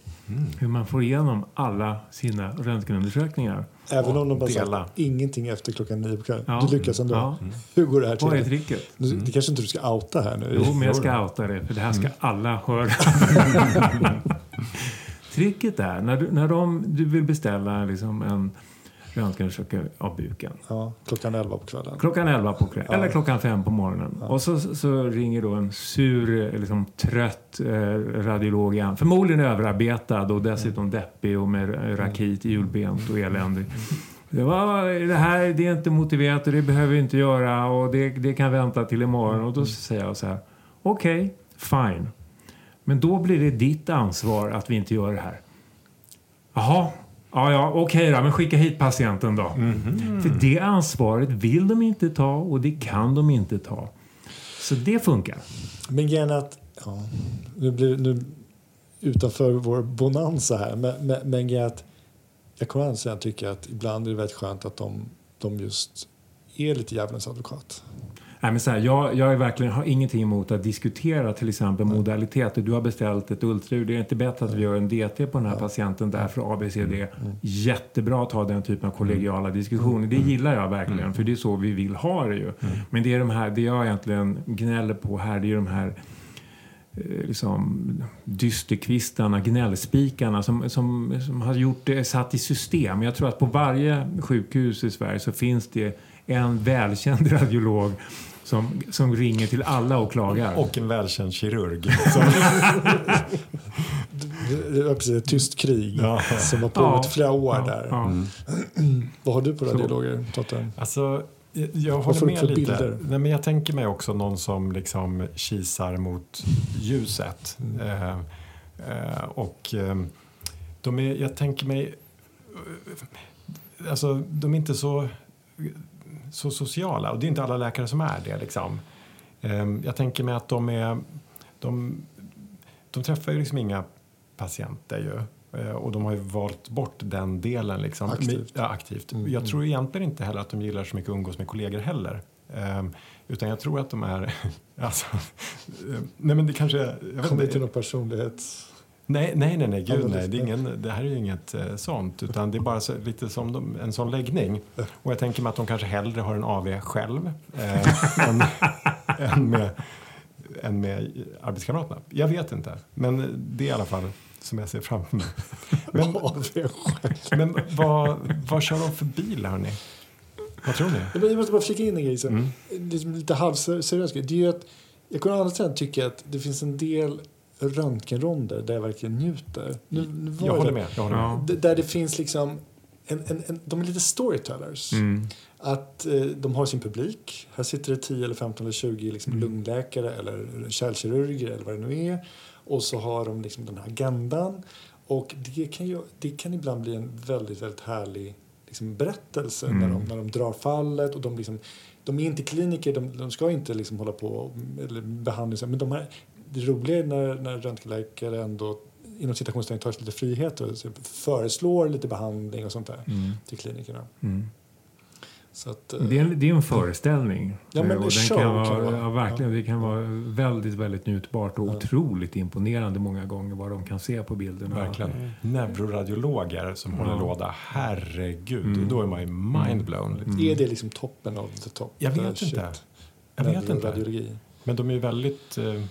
Hur man får igenom alla sina röntgenundersökningar. Även om de bara dela. sagt ingenting efter klockan nio på kvällen. Ja. Du lyckas ändå. Ja. Hur går det här Vad är till? tricket? Nu- Det kanske inte du ska outa här nu. Jo, men jag ska outa det, för det här ska alla höra. Tricket är, när du, när de, du vill beställa liksom en röntgenundersökning av buken. Ja, klockan elva på kvällen. Klockan 11 på kvällen, eller klockan 5 på morgonen. Och så, så ringer då en sur, liksom, trött eh, radiolog igen. Förmodligen överarbetad och dessutom deppig och med rakit, julbent och eländig. Det, var, det här det är inte motiverat och det behöver vi inte göra och det, det kan vänta till imorgon. Och då säger jag så här, okej, fine. Men då blir det ditt ansvar att vi inte gör det här. Jaha, ja, ja, okej då, men skicka hit patienten då. För det ansvaret vill de inte ta och det kan de inte ta. Så det funkar. Men grejen att, ja, nu blir nu utanför vår bonanza här, men, men, men att jag kommer anse att tycka att ibland är det väldigt skönt att de, de just är lite djävulens advokat. Nej, men så här, jag, jag är verkligen, har ingenting emot att diskutera till exempel modaliteter. Du har beställt ett ultraljud. Det är inte bättre att vi gör en DT på den här patienten därför ABCD. Jättebra att ha den typen av kollegiala diskussioner. Det gillar jag verkligen för det är så vi vill ha det ju. Men det är de här, det jag egentligen gnäller på här det är de här eh, liksom, dysterkvistarna, gnällspikarna som, som, som har gjort det, satt i system. Jag tror att på varje sjukhus i Sverige så finns det en välkänd radiolog som, som ringer till alla och klagar. Och en välkänd kirurg. Det var precis ett tyst krig Ja. som har pågått i flera år ja, där. Ja. Vad har du på radiologer, Totte? alltså, jag- jag håller med lite. bilder? Nej, men jag tänker mig också någon som liksom kisar mot ljuset. Mm. Eh, eh, och eh, de är, jag tänker mig... eh, Alltså, de är inte så, så sociala. Och det är inte alla läkare som är det. Liksom. Eh, jag tänker mig att de är... De, de träffar ju liksom inga patienter ju. Eh, Och de har ju valt bort den delen. Liksom. Aktivt. Ja, aktivt. Mm, Jag mm. tror egentligen inte heller att de gillar så mycket att umgås med kollegor heller. Ehm, utan jag tror att de är... alltså, eh, nej men det kanske... Jag Kommer till någon personlighets... Nej, nej, nej, nej, gud nej. det- ingen, det här är ju inget eh, sånt. Utan det är bara så, lite som de, en sån läggning. Och jag tänker mig att de kanske hellre har en AV själv eh, än, än, med, än med arbetskamraterna. Jag vet inte. Men det är i alla fall som jag ser framför mig. Men, men vad, vad kör de för bil, hörni? Vad tror ni? Jag måste bara flika in en grej. Så. Mm. Lite halvseriös grej. Det är ju att, jag kan å andra sidan tycka att det finns en del röntgenronder där jag verkligen njuter. Nu, nu var Jag det- håller med. Jag håller med. D- Där det finns liksom... En, en, en, de är lite storytellers. Mm. Att eh, de har sin publik. Här sitter det 10, eller 15 eller 20 liksom Mm. lungläkare eller kärlkirurger eller vad det nu är. Och så har de liksom den här agendan. Och det kan, ju, det kan ibland bli en väldigt, väldigt härlig liksom, berättelse Mm. när, de, när de drar fallet. Och de, liksom, de är inte kliniker, de, de ska inte liksom hålla på eller behandla Men de här, det roliga är när, när röntgenläkare ändå inom citationstecken tar sig lite friheter och föreslår lite behandling och sånt där Mm. till klinikerna. Mm. Så att, Det är, en, det är en föreställning. Ja, men och den kan vara, kan vara. ja, verkligen, Det kan vara väldigt, väldigt njutbart och Ja. otroligt imponerande många gånger vad de kan se på bilderna. Verkligen. Neuroradiologer som håller Ja. låda. Herregud, Mm. då är man ju mindblown. Mm. Är det liksom toppen av the top? Jag vet inte. Jag vet inte. Men de är ju väldigt... Eh, mm,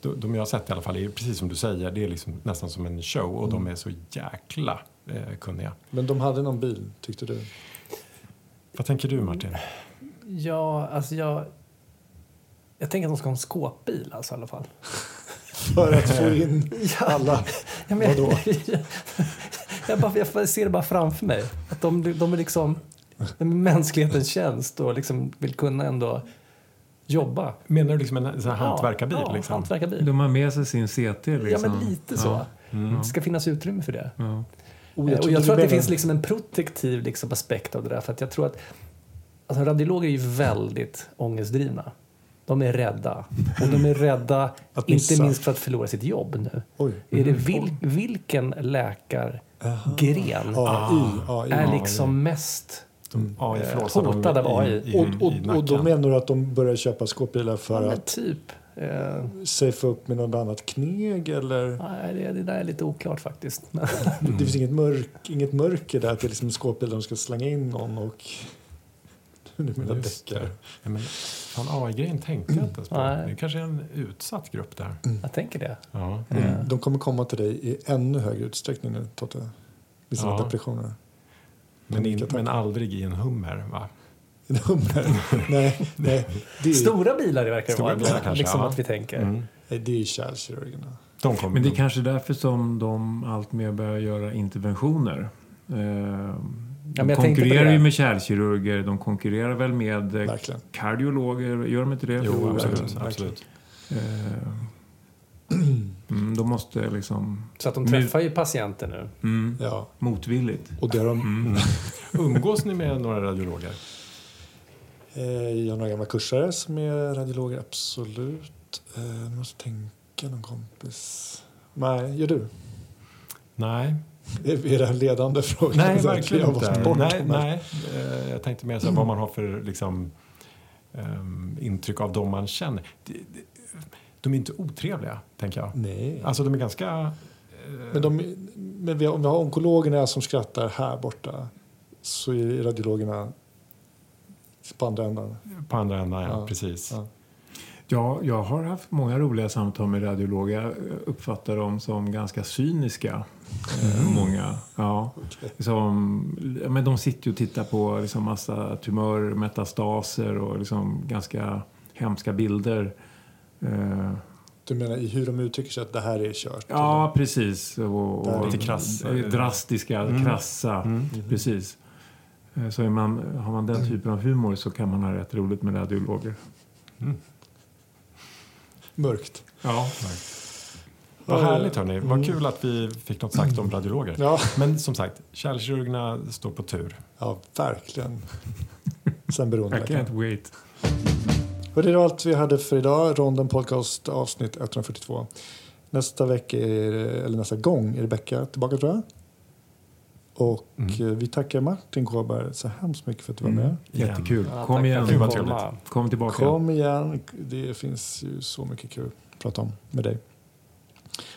de, de jag har sett i alla fall är precis som du säger, det är liksom nästan som en show och de Mm. är så jäkla eh, kunniga. Men de hade någon bil, tyckte du? Vad tänker du Martin? Ja, alltså jag... Jag tänker att de ska ha en skåpbil alltså, i alla fall. För att få in alla... Ja, men, Vadå? jag, bara, jag ser det bara framför mig. Att de, de är liksom de mänsklighetens tjänst och liksom vill kunna ändå jobba. Menar du liksom en sån här Ja, hantverkarbil? Ja, liksom? hantverkarbil. De har med sig sin CT. Liksom. Ja, men lite så. Ja. Mm. Det ska finnas utrymme för det. Ja. Oh, Eh, och jag tror att det finns liksom en protektiv liksom aspekt av det där. För att jag tror att alltså, radiologer är ju väldigt ångestdrivna. De är rädda. Och de är rädda, inte minst för att förlora sitt jobb nu. Oj. Är det vil, vilken läkargren. AI. är liksom mest De AI Eh, flåsar dem hotad av AI. i, i, Och, i och, och då menar du att de börjar köpa skåpbilar för ja, att typ. Eh, safea upp med något annat kneg eller? nej, det, det där är lite oklart faktiskt. Men, Det finns inget, mörk, inget mörker där att det är liksom en skåpbil där de ska slänga in någon och... Du menar det. Ja, men, fan, AI-grejen tänkte jag inte ens på. Nej. Det är kanske är en utsatt grupp där. jag tänker det. Ja. Mm. De kommer komma till dig i ännu högre utsträckning nu, Totte. Med sina Ja. depressioner. Men, in, men aldrig i en hummer, va? En hummer? nej, nej. Det är, Stora bilar det verkar det Stora vara. bilar kanske, liksom ja. att vi tänker. Mm. nej, det är kärlkirurgerna. De kommer, Men det är kanske därför som de allt mer börjar göra interventioner. Eh, men de på konkurrerar ju med kärlkirurger, de konkurrerar väl med eh, Verkligen. kardiologer, gör de inte det? Jo, absolut. verkligen. absolut. Mm, de måste liksom... Så att de träffar ju patienter nu. Mm, Ja. motvilligt. Och det har de, Mm. Umgås ni med några radiologer? eh, jag har några gamla kursare som är radiologer, absolut. Eh, nu måste jag tänka någon kompis. Nej, gör du? Nej, Är det en ledande fråga? nej verkligen jag inte. bort Nej, nej. Eh, Jag tänkte mer så här, vad man har för liksom, ehm, intryck av dem man känner. De, de, de är inte otrevliga, tänker jag. Nej. Alltså de är ganska... eh, Men, de, men vi har, om vi har onkologerna som skrattar här borta så är radiologerna på andra änden. På andra änden, ja. Ja. Precis. Ja. Ja, jag har haft många roliga samtal med radiologer. Jag uppfattar dem som ganska cyniska. Eh, många. Ja. Som, ja, men de sitter ju och tittar på liksom massa tumörmetastaser och liksom ganska hemska bilder. Du menar i hur de uttrycker sig att det här är kört? ja, precis. Och, och lite krass. Drastiska, krassa. Precis. Eh, Så är man, har man den typen av humor så kan man ha rätt roligt med radiologer. Mörkt. Ja. Vad härligt hörni. Vad kul att vi fick något sagt om radiologer. Ja, Men som sagt, kärlkirurgerna står på tur. ja verkligen. Sen I beroendeläkaren. can't wait. Och det är allt vi hade för idag. Ronden Podcast avsnitt 142. Nästa vecka, är, eller nästa gång, är Rebecka tillbaka tror jag. Och eh, vi tackar Martin Kåberg så hemskt mycket för att du var med. Jättekul. Ja, Kom igen. Gud, vad kom. trevligt. Kom tillbaka. Kom igen, det finns ju så mycket kul att prata om med dig.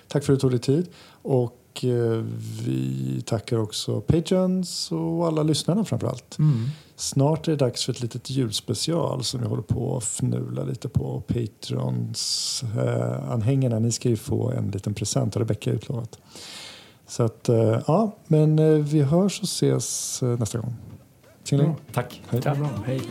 Tack för att du tog dig tid. Och eh, vi tackar också Patreons och alla lyssnarna framför allt. Mm. Snart är det dags för ett litet julspecial som vi håller på att fnula lite på. Patrons eh, anhängarna, ni ska ju få en liten present har Rebecka utlovat. Så att, eh, ja, men eh, vi hörs och ses eh, nästa gång. Tjingeling. Tack. Hej. Tack. Hej.